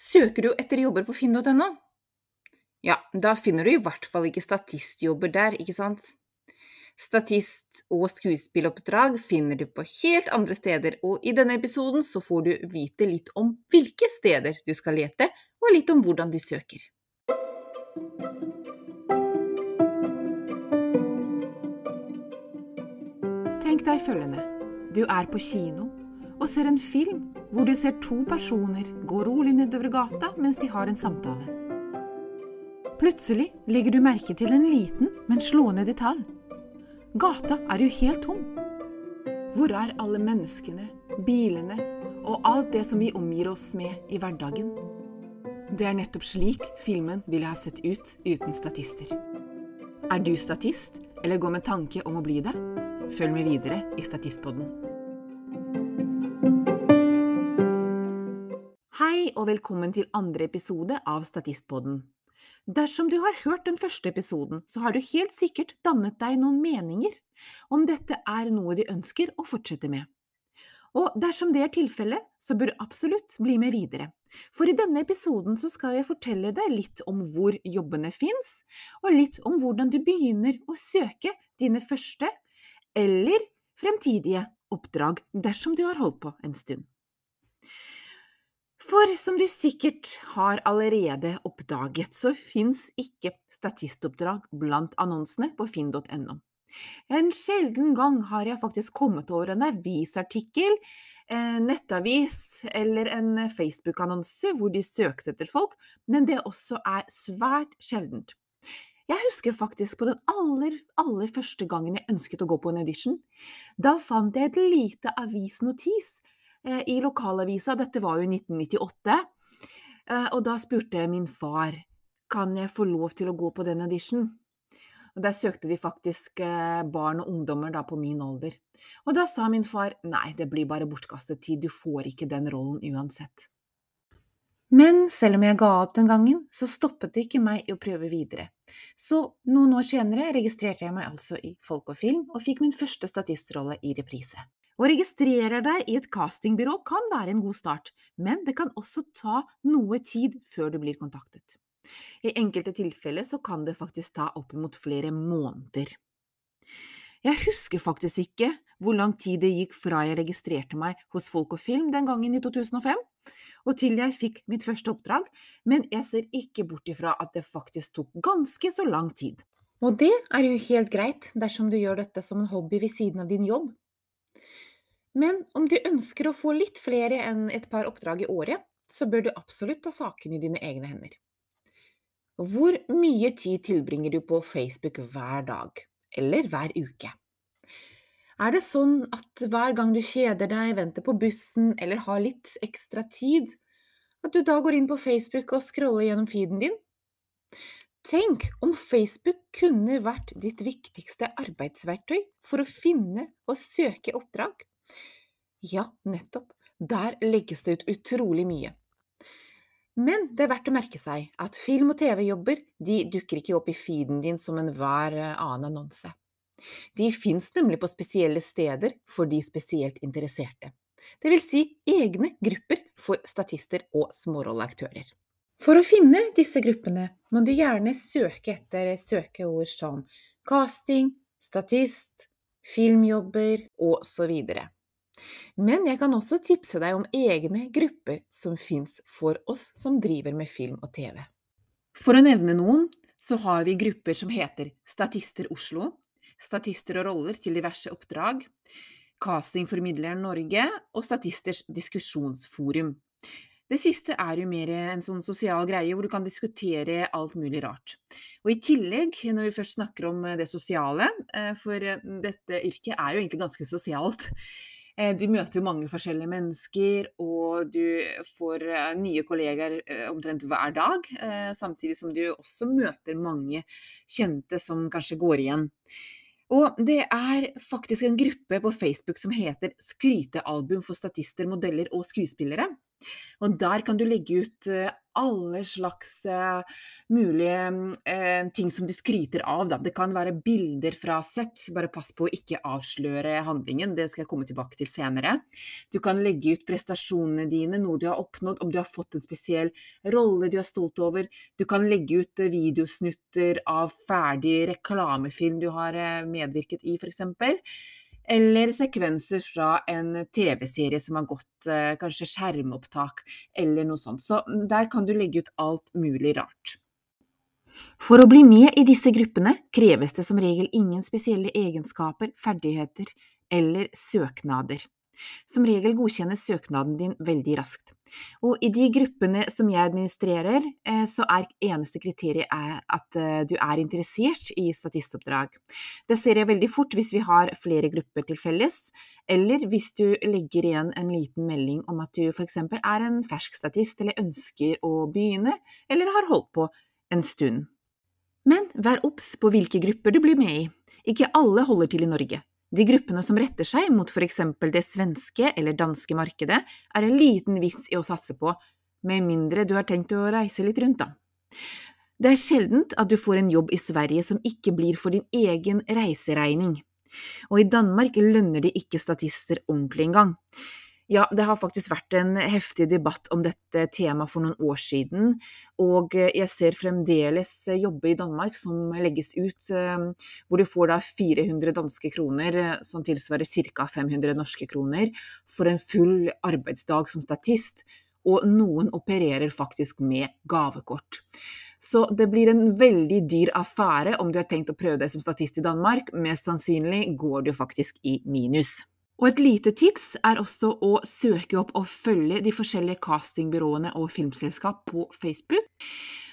Søker du etter jobber på finn.no? Ja, da finner du i hvert fall ikke statistjobber der, ikke sant? Statist- og skuespilloppdrag finner du på helt andre steder, og i denne episoden så får du vite litt om hvilke steder du skal lete, og litt om hvordan du søker. Tenk deg følgende. Du er på kino og ser en film hvor du ser to personer gå rolig nedover gata mens de har en samtale. Plutselig legger du merke til en liten, men slående detalj. Gata er jo helt tom. Hvor er alle menneskene, bilene og alt det som vi omgir oss med i hverdagen? Det er nettopp slik filmen ville ha sett ut uten statister. Er du statist, eller går med tanke om å bli det? Følg med videre i Statistpodden. Og velkommen til andre episode av Statistpodden. Dersom du har hørt den første episoden, så har du helt sikkert dannet deg noen meninger om dette er noe de ønsker å fortsette med. Og dersom det er tilfellet, så bør du absolutt bli med videre. For i denne episoden så skal jeg fortelle deg litt om hvor jobbene fins, og litt om hvordan du begynner å søke dine første eller fremtidige oppdrag dersom du har holdt på en stund. For som du sikkert har allerede oppdaget, så fins ikke statistoppdrag blant annonsene på finn.no. En sjelden gang har jeg faktisk kommet over en avisartikkel, en nettavis eller en Facebook-annonse hvor de søkte etter folk, men det også er svært sjeldent. Jeg husker faktisk på den aller, aller første gangen jeg ønsket å gå på en audition. Da fant jeg et lite avisnotis eh, i lokalavisa, dette var jo i 1998, eh, og da spurte min far kan jeg få lov til å gå på den audition. Og Der søkte de faktisk eh, barn og ungdommer da på min alder. Og da sa min far nei, det blir bare bortkastet tid, du får ikke den rollen uansett. Men selv om jeg ga opp den gangen, så stoppet det ikke meg i å prøve videre. Så noen år senere registrerte jeg meg altså i Folk og Film, og fikk min første statistrolle i reprise. Å registrere deg i et castingbyrå kan være en god start, men det kan også ta noe tid før du blir kontaktet. I enkelte tilfeller så kan det faktisk ta oppimot flere måneder. Jeg husker faktisk ikke hvor lang tid det gikk fra jeg registrerte meg hos Folk og Film den gangen i 2005, og til jeg fikk mitt første oppdrag, men jeg ser ikke bort ifra at det faktisk tok ganske så lang tid. Og det er jo helt greit dersom du gjør dette som en hobby ved siden av din jobb. Men om du ønsker å få litt flere enn et par oppdrag i året, så bør du absolutt ta saken i dine egne hender. Hvor mye tid tilbringer du på Facebook hver dag, eller hver uke? Er det sånn at hver gang du kjeder deg, venter på bussen eller har litt ekstra tid, at du da går inn på Facebook og scroller gjennom feeden din? Tenk om Facebook kunne vært ditt viktigste arbeidsverktøy for å finne og søke oppdrag. Ja, nettopp, der legges det ut utrolig mye. Men det er verdt å merke seg at film- og TV-jobber de dukker ikke opp i feeden din som enhver annen annonse. De fins nemlig på spesielle steder for de spesielt interesserte, det vil si egne grupper for statister og smårolleaktører. For å finne disse gruppene må du gjerne søke etter søkeord som casting, statist, filmjobber osv. Men jeg kan også tipse deg om egne grupper som fins for oss som driver med film og TV. For å nevne noen, så har vi grupper som heter Statister Oslo, Statister og roller til diverse oppdrag, Castingformidleren Norge og Statisters diskusjonsforum. Det siste er jo mer en sånn sosial greie hvor du kan diskutere alt mulig rart. Og i tillegg, når vi først snakker om det sosiale, for dette yrket er jo egentlig ganske sosialt, du møter jo mange forskjellige mennesker, og du får nye kollegaer omtrent hver dag, samtidig som du også møter mange kjente som kanskje går igjen. Og det er faktisk en gruppe på Facebook som heter Skrytealbum for statister, modeller og skuespillere. Og der kan du legge ut alle slags uh, mulige uh, ting som du skryter av. Da. Det kan være bilder fra sett, bare pass på å ikke avsløre handlingen, det skal jeg komme tilbake til senere. Du kan legge ut prestasjonene dine, noe du har oppnådd, om du har fått en spesiell rolle du er stolt over. Du kan legge ut videosnutter av ferdig reklamefilm du har medvirket i, f.eks eller sekvenser fra en TV-serie som har gått, eh, kanskje skjermopptak eller noe sånt. Så mm, der kan du legge ut alt mulig rart. For å bli med i disse gruppene kreves det som regel ingen spesielle egenskaper, ferdigheter eller søknader. Som regel godkjennes søknaden din veldig raskt. Og i de gruppene som jeg administrerer, eh, så er eneste kriteriet at eh, du er interessert i statistoppdrag. Det ser jeg veldig fort hvis vi har flere grupper til felles, eller hvis du legger igjen en liten melding om at du f.eks. er en fersk statist eller ønsker å begynne, eller har holdt på en stund. Men vær obs på hvilke grupper du blir med i. Ikke alle holder til i Norge. De gruppene som retter seg mot for eksempel det svenske eller danske markedet, er en liten vits i å satse på, med mindre du har tenkt å reise litt rundt, da. Det er sjeldent at du får en jobb i Sverige som ikke blir for din egen reiseregning, og i Danmark lønner de ikke statister ordentlig engang. Ja, det har faktisk vært en heftig debatt om dette temaet for noen år siden, og jeg ser fremdeles jobbe i Danmark som legges ut, eh, hvor du får da 400 danske kroner, eh, som tilsvarer ca. 500 norske kroner, for en full arbeidsdag som statist, og noen opererer faktisk med gavekort. Så det blir en veldig dyr affære om du har tenkt å prøve deg som statist i Danmark, mest sannsynlig går du faktisk i minus. Og et lite tips er også å søke opp og følge de forskjellige castingbyråene og filmselskap på Facebook.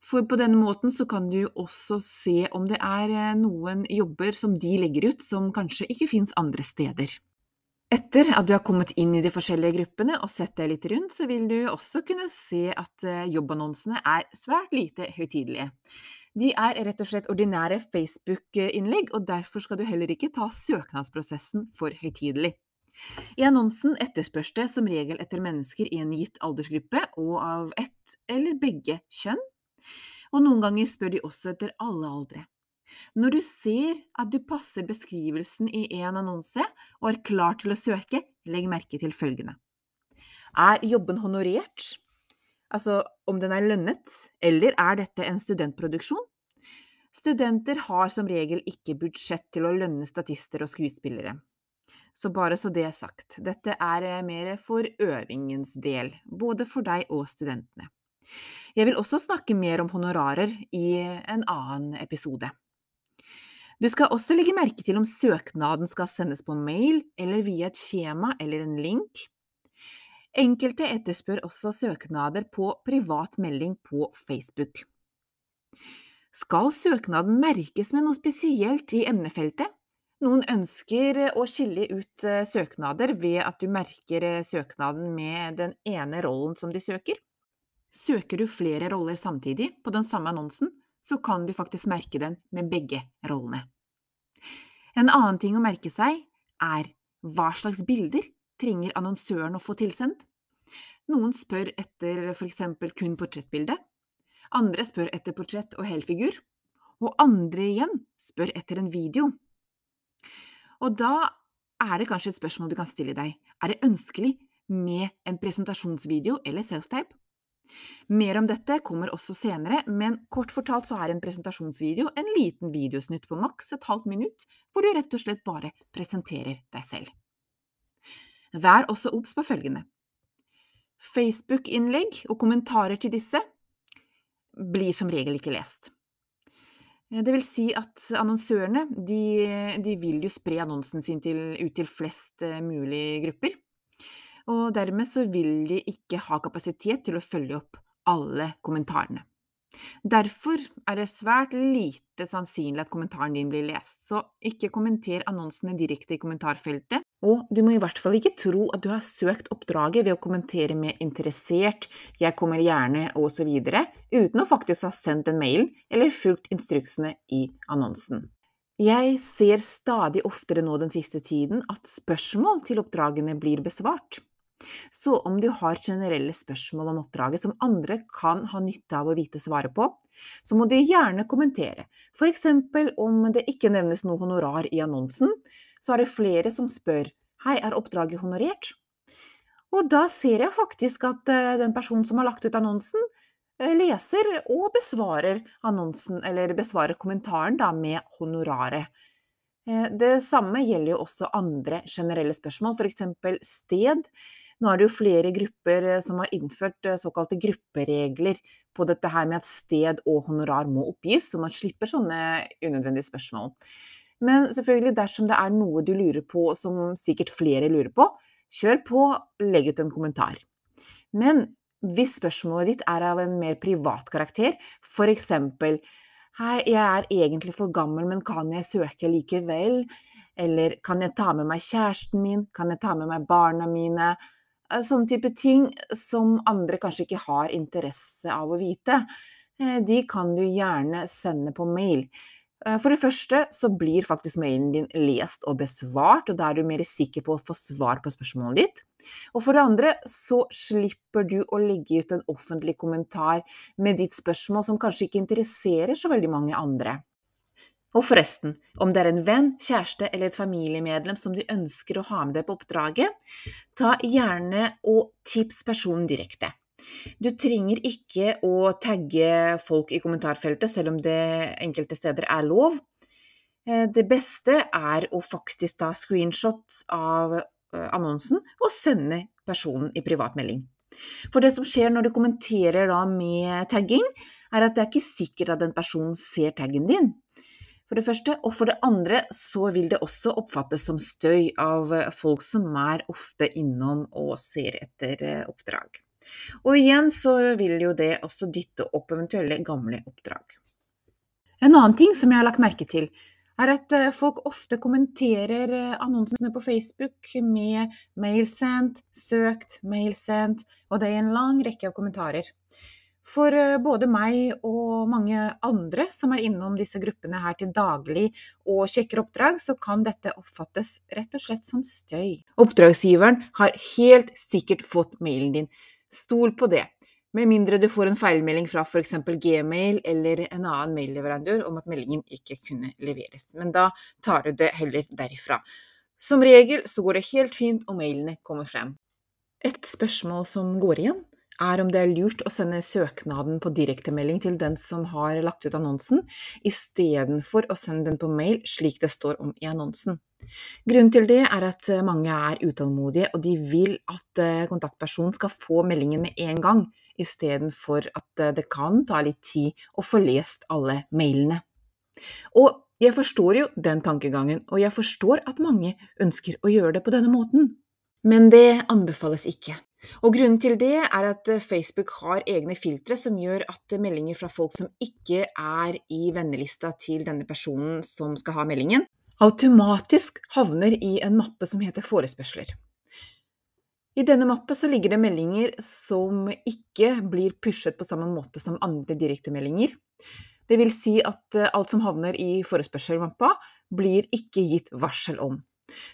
For på denne måten så kan du også se om det er eh, noen jobber som de legger ut, som kanskje ikke fins andre steder. Etter at du har kommet inn i de forskjellige gruppene og sett deg litt rundt, så vil du også kunne se at eh, jobbannonsene er svært lite høytidelige. De er rett og slett ordinære Facebook-innlegg, og derfor skal du heller ikke ta søknadsprosessen for høytidelig. I annonsen etterspørs det som regel etter mennesker i en gitt aldersgruppe og av ett eller begge kjønn, og noen ganger spør de også etter alle aldre. Når du ser at du passer beskrivelsen i en annonse og er klar til å søke, legg merke til følgende. Er jobben honorert? Altså om den er lønnet, eller er dette en studentproduksjon? Studenter har som regel ikke budsjett til å lønne statister og skuespillere. Så bare så det er sagt, dette er eh, mer for øvingens del, både for deg og studentene. Jeg vil også snakke mer om honorarer i en annen episode. Du skal også legge merke til om søknaden skal sendes på mail eller via et skjema eller en link. Enkelte etterspør også søknader på privat melding på Facebook. Skal søknaden merkes med noe spesielt i emnefeltet? Noen ønsker å skille ut eh, søknader ved at du merker eh, søknaden med den ene rollen som de søker. Søker du flere roller samtidig på den samme annonsen, så kan du faktisk merke den med begge rollene. En annen ting å merke seg er hva slags bilder trenger annonsøren å få tilsendt? Noen spør etter eksempel kun portrettbilde, andre spør etter portrett og helfigur, og andre igjen spør etter en video. Og da er det kanskje et spørsmål du kan stille deg. Er det ønskelig med en presentasjonsvideo eller self-tape? Mer om dette kommer også senere, men kort fortalt så er en presentasjonsvideo en liten videosnutt på maks et halvt minutt, hvor du rett og slett bare presenterer deg selv. Vær også obs på følgende. Facebook-innlegg og kommentarer til disse blir som regel ikke lest. Eh, det vil si at annonsørene de, de vil jo spre annonsen sin til, ut til flest eh, mulig grupper. Og dermed så vil de ikke ha kapasitet til å følge opp alle kommentarene. Derfor er det svært lite sannsynlig at kommentaren din blir lest, så ikke kommenter annonsene direkte i kommentarfeltet, og du må i hvert fall ikke tro at du har søkt oppdraget ved å kommentere med 'interessert', 'jeg kommer gjerne' osv., uten å faktisk ha sendt en mail eller fulgt instruksene i annonsen. Jeg ser stadig oftere nå den siste tiden at spørsmål til oppdragene blir besvart. Så om du har generelle spørsmål om oppdraget som andre kan ha nytte av å vite svaret på, så må du gjerne kommentere. Eksempel om det ikke nevnes noe honorar i annonsen, så er det flere som spør Hei, er oppdraget honorert? Og da ser jeg faktisk at eh, den personen som har lagt ut annonsen, eh, leser og besvarer annonsen, eller besvarer kommentaren da med honoraret. Eh, det samme gjelder jo også andre generelle spørsmål, f.eks. sted. Nå er det jo flere grupper eh, som har innført eh, såkalte grupperegler på dette her med at sted og honorar må oppgis, så man slipper sånne unødvendige spørsmål. Men selvfølgelig, dersom det er noe du lurer på som sikkert flere lurer på, kjør på, legg ut en kommentar. Men hvis spørsmålet ditt er av en mer privat karakter, eksempel Hei, jeg er egentlig for gammel, men kan jeg søke likevel? Eller kan jeg ta med meg kjæresten min? Kan jeg ta med meg barna mine? Eh, sånne type ting som andre kanskje ikke har interesse av å vite, eh, de kan du gjerne sende på mail. Eh, for det første så blir faktisk mailen din lest og besvart, og da er du mer sikker på å få svar på spørsmålet ditt. Og for det andre så slipper du å legge ut en offentlig kommentar med ditt spørsmål som kanskje ikke interesserer så veldig mange andre. Og forresten, om det er en venn, kjæreste eller et familiemedlem som du ønsker å ha med deg på oppdraget, ta gjerne og tips personen direkte. Du trenger ikke å tagge folk i kommentarfeltet, selv om det enkelte steder er lov. Eh, det beste er å faktisk ta screenshot av eh, annonsen og sende personen i privatmelding. For det som skjer når du kommenterer med tagging, er at det er ikke sikkert at den personen ser taggen din for det første. Og for det andre så vil det også oppfattes som støy av folk som er ofte innom og ser etter eh, oppdrag. Og igjen så vil jo det også dytte opp eventuelle gamle oppdrag. En annen ting som jeg har lagt merke til, er at eh, folk ofte kommenterer eh, annonsene på Facebook med 'mail sendt', 'søkt', 'mail sendt', og det er en lang rekke av kommentarer. For eh, både meg og mange andre som er innom disse gruppene her til daglig og sjekker oppdrag, så kan dette oppfattes rett og slett som støy. Oppdragsgiveren har helt sikkert fått mailen din. Stol på det. Med mindre du får en feilmelding fra f.eks. Gmail eller en annen mailleverandør om at meldingen ikke kunne leveres. Men da tar du det heller derifra. Som regel så går det helt fint og mailene kommer frem. Et spørsmål som går igjen, er om det er lurt å sende søknaden på direktemelding til den som har lagt ut annonsen, istedenfor å sende den på mail slik det står om i annonsen. Grunnen til det er at mange er utålmodige, og de vil at eh, kontaktpersonen skal få meldingen med en gang, istedenfor at eh, det kan ta litt tid å få lest alle mailene. Og jeg forstår jo den tankegangen, og jeg forstår at mange ønsker å gjøre det på denne måten. Men det anbefales ikke. Og grunnen til det er at eh, Facebook har egne filtre som gjør at meldinger fra folk som ikke er i vennelista til denne personen som skal ha meldingen, automatisk havner i en mappe som heter forespørsler. I denne mappen ligger det meldinger som ikke blir pushet på samme måte som andre direktemeldinger. Det vil si at eh, alt som havner i forespørselmappa, blir ikke gitt varsel om.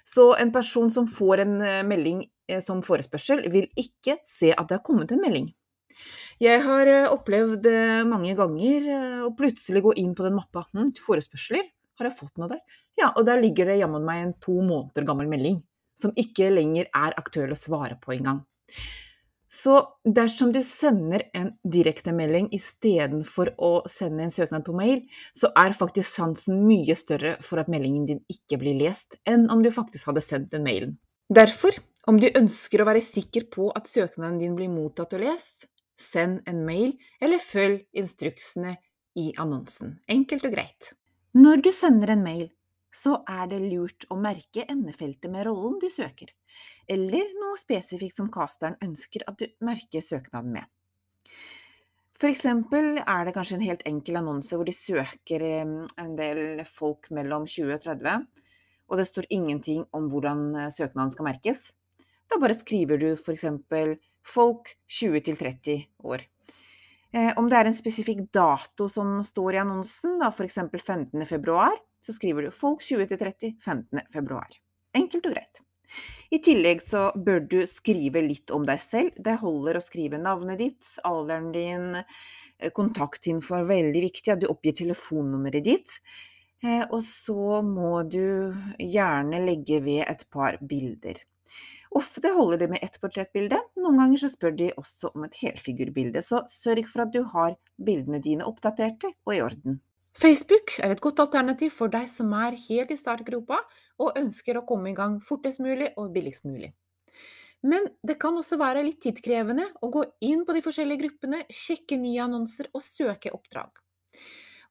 Så en person som får en eh, melding eh, som forespørsel, vil ikke se at det har kommet en melding. Jeg har eh, opplevd mange ganger å plutselig gå inn på den mappa. Hm, forespørsler? Har jeg fått noe der? Ja, og der ligger det jammen meg en to måneder gammel melding, som ikke lenger er aktuell å svare på engang. Så dersom du sender en direktemelding istedenfor å sende en søknad på mail, så er faktisk sjansen mye større for at meldingen din ikke blir lest, enn om du faktisk hadde sendt den mailen. Derfor, om du ønsker å være sikker på at søknaden din blir mottatt og lest, send en mail, eller følg instruksene i annonsen. Enkelt og greit. Når du sender en mail, så er det lurt å merke emnefeltet med rollen du søker, eller noe spesifikt som casteren ønsker at du merker søknaden med. For eksempel er det kanskje en helt enkel annonse hvor de søker en del folk mellom 20 og 30, og det står ingenting om hvordan eh, søknaden skal merkes. Da bare skriver du eksempel folk 20 til 30 år. Eh, om det er en spesifikk dato som står i annonsen, da 15. februar, så skriver du folk 20 til 30 15. februar. Enkelt og greit. I tillegg så bør du skrive litt om deg selv. Det holder å skrive navnet ditt, alderen din, eh, kontaktinfo er veldig viktig, at du oppgir telefonnummeret ditt. Eh, og så må du gjerne legge ved et par bilder. Ofte holder det med ett portrettbilde, noen ganger så spør de også om et helfigurbilde, så sørg for at du har bildene dine oppdaterte og i orden. Facebook er et godt alternativ for deg som er helt i startgropa og ønsker å komme i gang fortest mulig og billigst mulig. Men det kan også være litt tidkrevende å gå inn på de forskjellige gruppene, sjekke nye annonser og søke oppdrag.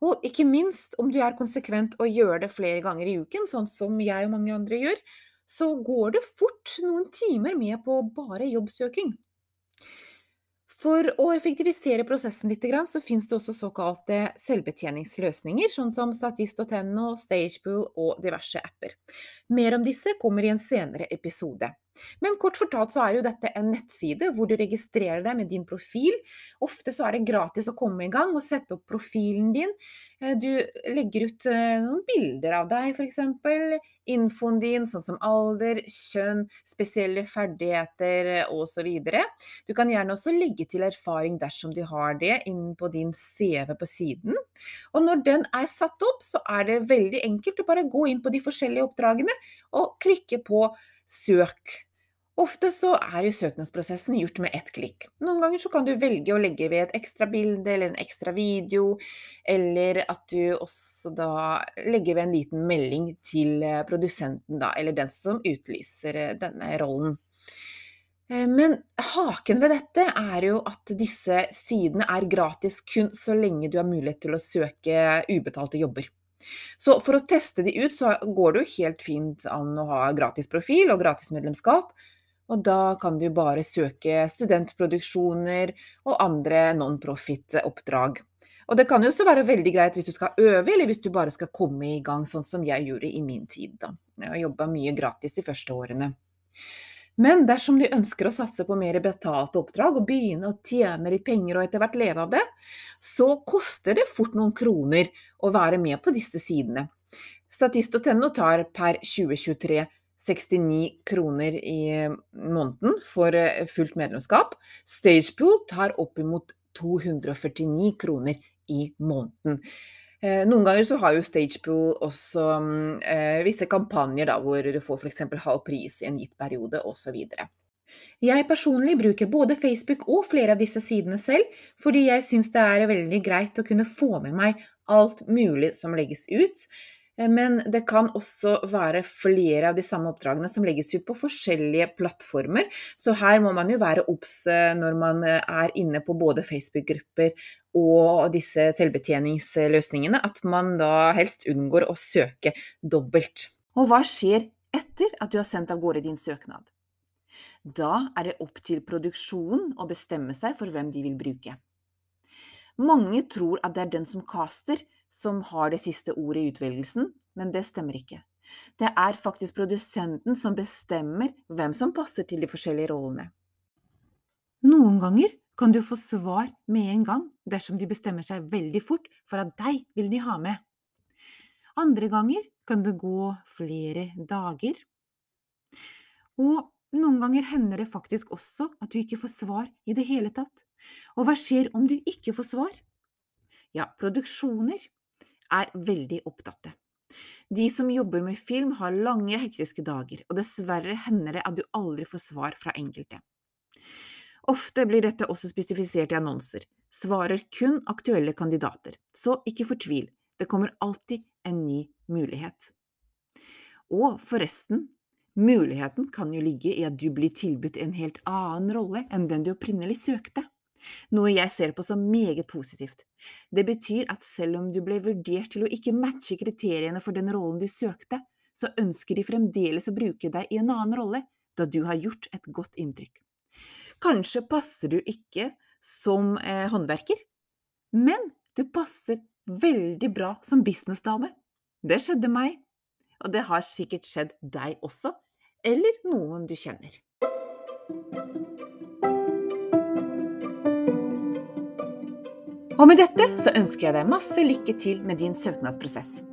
Og ikke minst om du er konsekvent og gjør det flere ganger i uken, sånn som jeg og mange andre gjør, så går det fort noen timer med på bare jobbsøking. For å effektivisere prosessen litt, så finnes det også såkalte selvbetjeningsløsninger, sånn som statist.no, Stagepool og diverse apper. Mer om disse kommer i en senere episode. Men kort fortalt så er jo dette en nettside hvor du registrerer deg med din profil. Ofte så er det gratis å komme i gang og sette opp profilen din. Eh, du legger ut eh, noen bilder av deg, f.eks. Infoen din, sånn som alder, kjønn, spesielle ferdigheter eh, osv. Du kan gjerne også legge til erfaring dersom du har det, inn på din CV på siden. Og når den er satt opp, så er det veldig enkelt å bare gå inn på de forskjellige oppdragene og klikke på søk. Ofte så er jo søknadsprosessen gjort med ett klikk. Noen ganger så kan du velge å legge ved et ekstra bilde eller en ekstra video, eller at du også da legger ved en liten melding til eh, produsenten, da, eller den som utlyser eh, denne rollen. Eh, men haken ved dette er jo at disse sidene er gratis kun så lenge du har mulighet til å søke ubetalte jobber. Så for å teste de ut, så går det jo helt fint an å ha gratis profil og gratis medlemskap. Og da kan du bare søke studentproduksjoner og andre non-profit-oppdrag. Og det kan jo også være veldig greit hvis du skal øve, eller hvis du bare skal komme i gang, sånn som jeg gjorde i min tid. da. Jeg jobba mye gratis de første årene. Men dersom du ønsker å satse på mer betalte oppdrag og begynne å tjene litt penger og etter hvert leve av det, så koster det fort noen kroner å være med på disse sidene. Statist.no tar per 2023 69 kroner i måneden for eh, fullt medlemskap. Stagepool tar oppimot 249 kroner i måneden. Eh, noen ganger så har jo Stagepool også eh, visse kampanjer da, hvor du får f.eks. halv pris i en gitt periode osv. Jeg personlig bruker både Facebook og flere av disse sidene selv, fordi jeg syns det er veldig greit å kunne få med meg alt mulig som legges ut. Eh, men det kan også være flere av de samme oppdragene som legges ut på forskjellige plattformer. Så her må man jo være obs eh, når man eh, er inne på både Facebook-grupper og disse selvbetjeningsløsningene, at man da helst unngår å søke dobbelt. Og hva skjer etter at du har sendt av gårde din søknad? Da er det opp til produksjonen å bestemme seg for hvem de vil bruke. Mange tror at det er den som caster, som har det siste ordet i utvelgelsen, men det stemmer ikke. Det er faktisk produsenten som bestemmer hvem som passer til de forskjellige rollene. Noen ganger kan du få svar med en gang dersom de bestemmer seg veldig fort for at deg vil de ha med. Andre ganger kan det gå flere dager. Og noen ganger hender det faktisk også at du ikke får svar i det hele tatt. Og hva skjer om du ikke får svar? Ja, produksjoner er veldig opptatte. De som jobber med film, har lange, hektiske dager, og dessverre hender det at du aldri får svar fra enkelte. Ofte blir dette også spesifisert i annonser, svarer kun aktuelle kandidater, så ikke fortvil, det kommer alltid en ny mulighet. Og forresten, muligheten kan jo ligge i at du blir tilbudt en helt annen rolle enn den du opprinnelig søkte noe jeg ser på som meget positivt. Det betyr at selv om du ble vurdert til å ikke matche kriteriene for den rollen du søkte, så ønsker de fremdeles å bruke deg i en annen rolle, da du har gjort et godt inntrykk. Kanskje passer du ikke som eh, håndverker, men du passer veldig bra som businessdame. Det skjedde meg, og det har sikkert skjedd deg også, eller noen du kjenner. Og med dette så ønsker jeg deg masse lykke til med din søknadsprosess.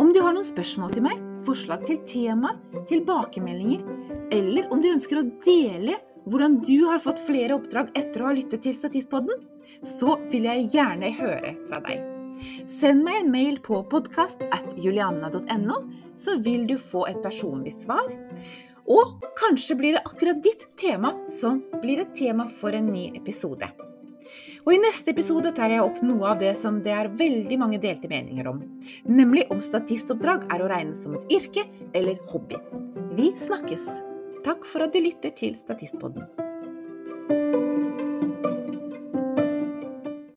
Om du har noen spørsmål til meg, forslag til tema, tilbakemeldinger, eller om du ønsker å dele hvordan du har fått flere oppdrag etter å ha lyttet til Statistpodden, så vil jeg gjerne høre fra deg. Send meg en mail på podkast at julianna.no, så vil du få et personlig svar. Og kanskje blir det akkurat ditt tema som blir et tema for en ny episode. Og I neste episode tar jeg opp noe av det som det er veldig mange delte meninger om, nemlig om statistoppdrag er å regne som et yrke eller hobby. Vi snakkes! Takk for at du lytter til Statistpodden.